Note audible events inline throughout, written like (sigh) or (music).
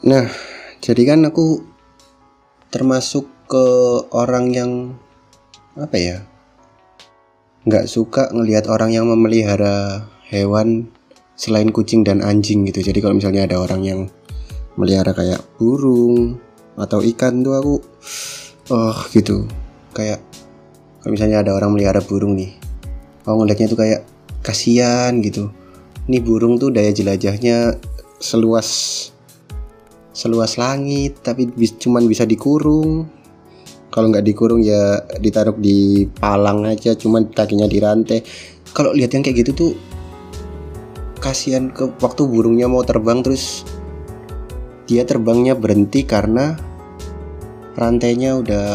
Nah, jadi kan aku termasuk ke orang yang apa ya? nggak suka ngelihat orang yang memelihara hewan selain kucing dan anjing gitu. Jadi kalau misalnya ada orang yang melihara kayak burung atau ikan tuh aku oh gitu. Kayak kalau misalnya ada orang melihara burung nih. Aku ngeliatnya tuh kayak kasihan gitu. Ini burung tuh daya jelajahnya seluas seluas langit tapi bis, cuman bisa dikurung. Kalau nggak dikurung ya ditaruh di palang aja cuman kakinya dirantai kalau lihat yang kayak gitu tuh kasihan ke waktu burungnya mau terbang terus dia terbangnya berhenti karena rantainya udah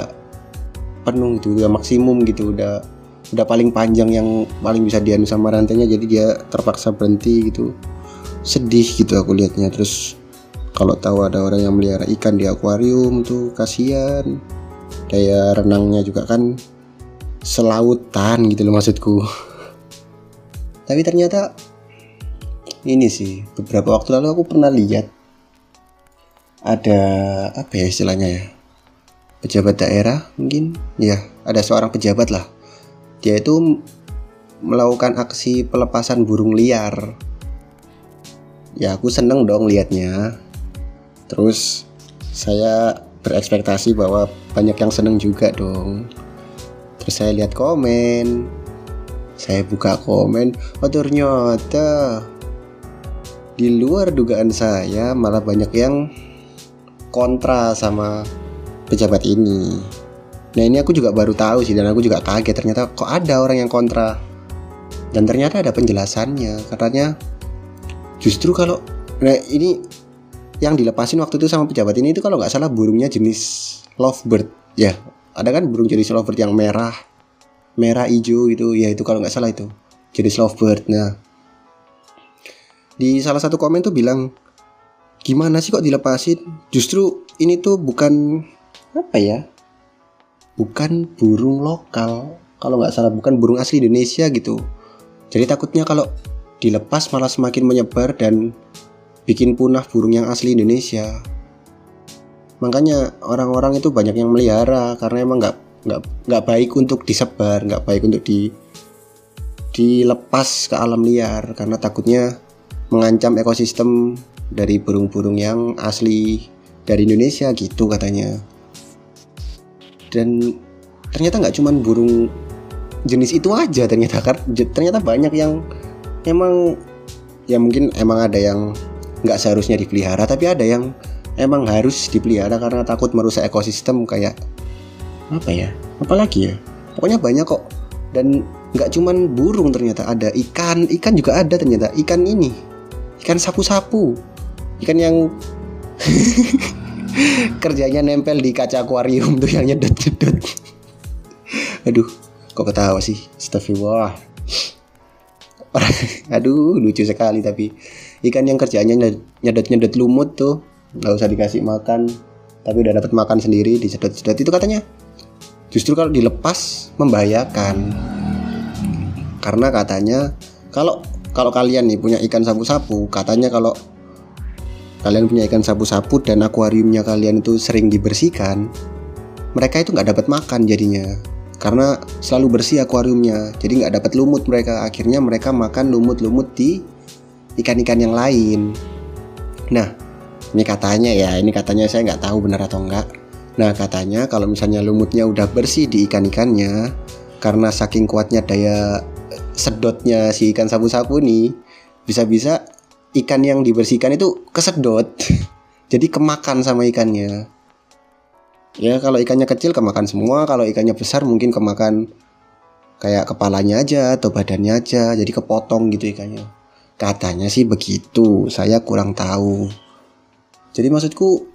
penuh gitu udah maksimum gitu udah udah paling panjang yang paling bisa dianu sama rantainya jadi dia terpaksa berhenti gitu. Sedih gitu aku lihatnya terus kalau tahu ada orang yang melihara ikan di akuarium tuh kasihan. Daya renangnya juga kan selautan gitu loh maksudku. (laughs) Tapi ternyata ini sih beberapa waktu lalu aku pernah lihat ada apa ya istilahnya ya pejabat daerah mungkin? Ya ada seorang pejabat lah. Dia itu melakukan aksi pelepasan burung liar. Ya aku seneng dong liatnya terus saya berekspektasi bahwa banyak yang seneng juga dong. Terus saya lihat komen. Saya buka komen oh ternyata di luar dugaan saya malah banyak yang kontra sama pejabat ini. Nah ini aku juga baru tahu sih dan aku juga kaget. Ternyata kok ada orang yang kontra? Dan ternyata ada penjelasannya. Katanya justru kalau nah ini yang dilepasin waktu itu sama pejabat ini itu kalau nggak salah burungnya jenis lovebird. Ya ada kan burung jenis lovebird yang merah merah hijau gitu. Ya itu kalau nggak salah itu jenis lovebird. Nah di salah satu komen tuh bilang gimana sih kok dilepasin? Justru ini tuh bukan apa ya bukan burung lokal. Kalau nggak salah bukan burung asli Indonesia gitu. Jadi takutnya kalau dilepas malah semakin menyebar dan bikin punah burung yang asli Indonesia. Makanya orang-orang itu banyak yang melihara karena emang nggak nggak nggak baik untuk disebar, nggak baik untuk di dilepas ke alam liar karena takutnya mengancam ekosistem dari burung-burung yang asli dari Indonesia gitu katanya. Dan ternyata nggak cuman burung jenis itu aja ternyata ternyata banyak yang emang ya mungkin emang ada yang nggak seharusnya dipelihara tapi ada yang emang harus dipelihara karena takut merusak ekosistem kayak apa ya apalagi ya pokoknya banyak kok. Dan nggak cuman burung ternyata ada ikan ikan juga ada ternyata ikan ini ikan sapu-sapu ikan yang (laughs) kerjanya nempel di kaca akuarium tuh yang nyedot-nyedot. (laughs) Aduh kok ketawa sih Astagfirullah aduh lucu sekali tapi. Ikan yang kerjanya nyedot-nyedot lumut tuh nggak usah dikasih makan tapi udah dapat makan sendiri disedot-sedot. Itu katanya justru kalau dilepas membahayakan. Karena katanya kalau kalau kalian nih punya ikan sapu-sapu katanya kalau kalian punya ikan sapu-sapu dan akuariumnya kalian itu sering dibersihkan mereka itu nggak dapat makan jadinya karena selalu bersih akuariumnya jadi nggak dapat lumut mereka. Akhirnya mereka makan lumut-lumut di ikan-ikan yang lain. Nah ini katanya ya ini katanya saya nggak tahu benar atau enggak nah katanya kalau misalnya lumutnya udah bersih di ikan-ikannya karena saking kuatnya daya sedotnya si ikan sapu-sapu nih bisa-bisa ikan yang dibersihkan itu kesedot. (laughs) Jadi kemakan sama ikannya ya kalau ikannya kecil kemakan semua kalau ikannya besar mungkin kemakan kayak kepalanya aja atau badannya aja jadi kepotong gitu ikannya. Katanya sih begitu saya kurang tahu. Jadi maksudku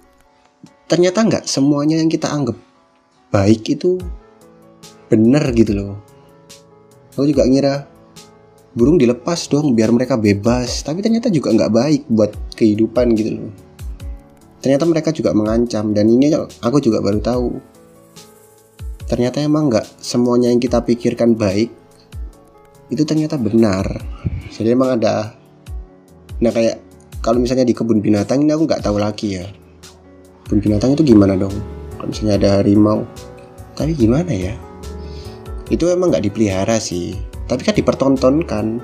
ternyata nggak semuanya yang kita anggap baik itu bener gitu loh. Aku juga ngira burung dilepas dong biar mereka bebas tapi ternyata juga nggak baik buat kehidupan gitu loh ternyata mereka juga mengancam dan ini aku juga baru tahu. Ternyata emang nggak semuanya yang kita pikirkan baik itu ternyata benar. Jadi emang ada nah kayak kalau misalnya di kebun binatang ini aku nggak tahu lagi ya. Kebun binatang itu gimana dong? Kalau misalnya ada harimau tapi gimana ya? Itu emang nggak dipelihara sih tapi kan dipertontonkan.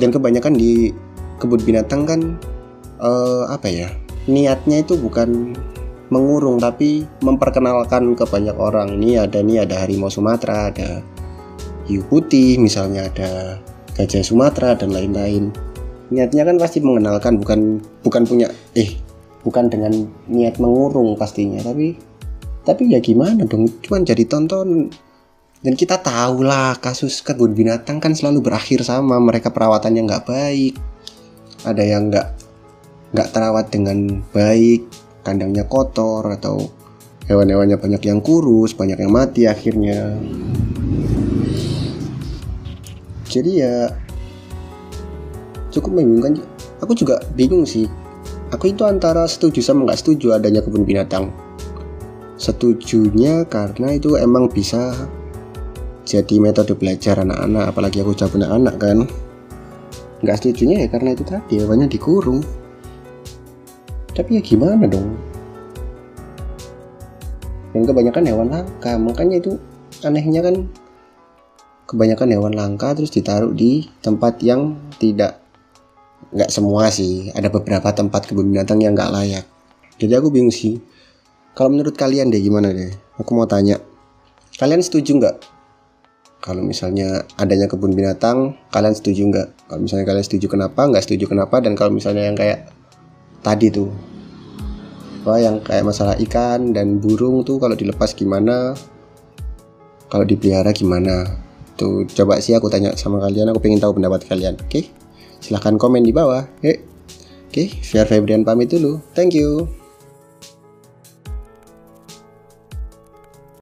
Dan kebanyakan di kebun binatang kan uh, apa ya niatnya itu bukan mengurung tapi memperkenalkan ke banyak orang. Ini ada nih ada harimau Sumatera ada hiu putih misalnya ada gajah Sumatera dan lain-lain. Niatnya kan pasti mengenalkan bukan bukan punya eh bukan dengan niat mengurung pastinya tapi tapi ya gimana dong? Cuman jadi tonton dan kita tahu lah kasus kebun binatang kan selalu berakhir sama mereka perawatannya nggak baik ada yang nggak nggak terawat dengan baik kandangnya kotor atau hewan-hewannya banyak yang kurus, banyak yang mati akhirnya. Jadi ya cukup membingungkan. Aku juga bingung sih. Aku itu antara setuju sama nggak setuju adanya kebun binatang. Setujunya karena itu emang bisa jadi metode belajar anak-anak, apalagi aku jawab anak-anak kan. Nggak setujunya ya karena itu tadi hewannya dikurung tapi ya gimana dong? Dan kebanyakan hewan langka makanya itu anehnya kan kebanyakan hewan langka terus ditaruh di tempat yang tidak nggak semua sih. Ada beberapa tempat kebun binatang yang nggak layak. Jadi aku bingung sih. Kalau menurut kalian deh gimana deh? Aku mau tanya. Kalian setuju nggak? Kalau misalnya adanya kebun binatang kalian setuju nggak? Kalau misalnya kalian setuju kenapa nggak setuju kenapa dan kalau misalnya yang kayak tadi tuh. Apa yang kayak masalah ikan dan burung tuh kalau dilepas gimana? Kalau dipelihara gimana? Tuh coba sih aku tanya sama kalian aku pengen tahu pendapat kalian oke? Okay? silahkan komen di bawah oke okay? okay, Febrian pamit dulu. Thank you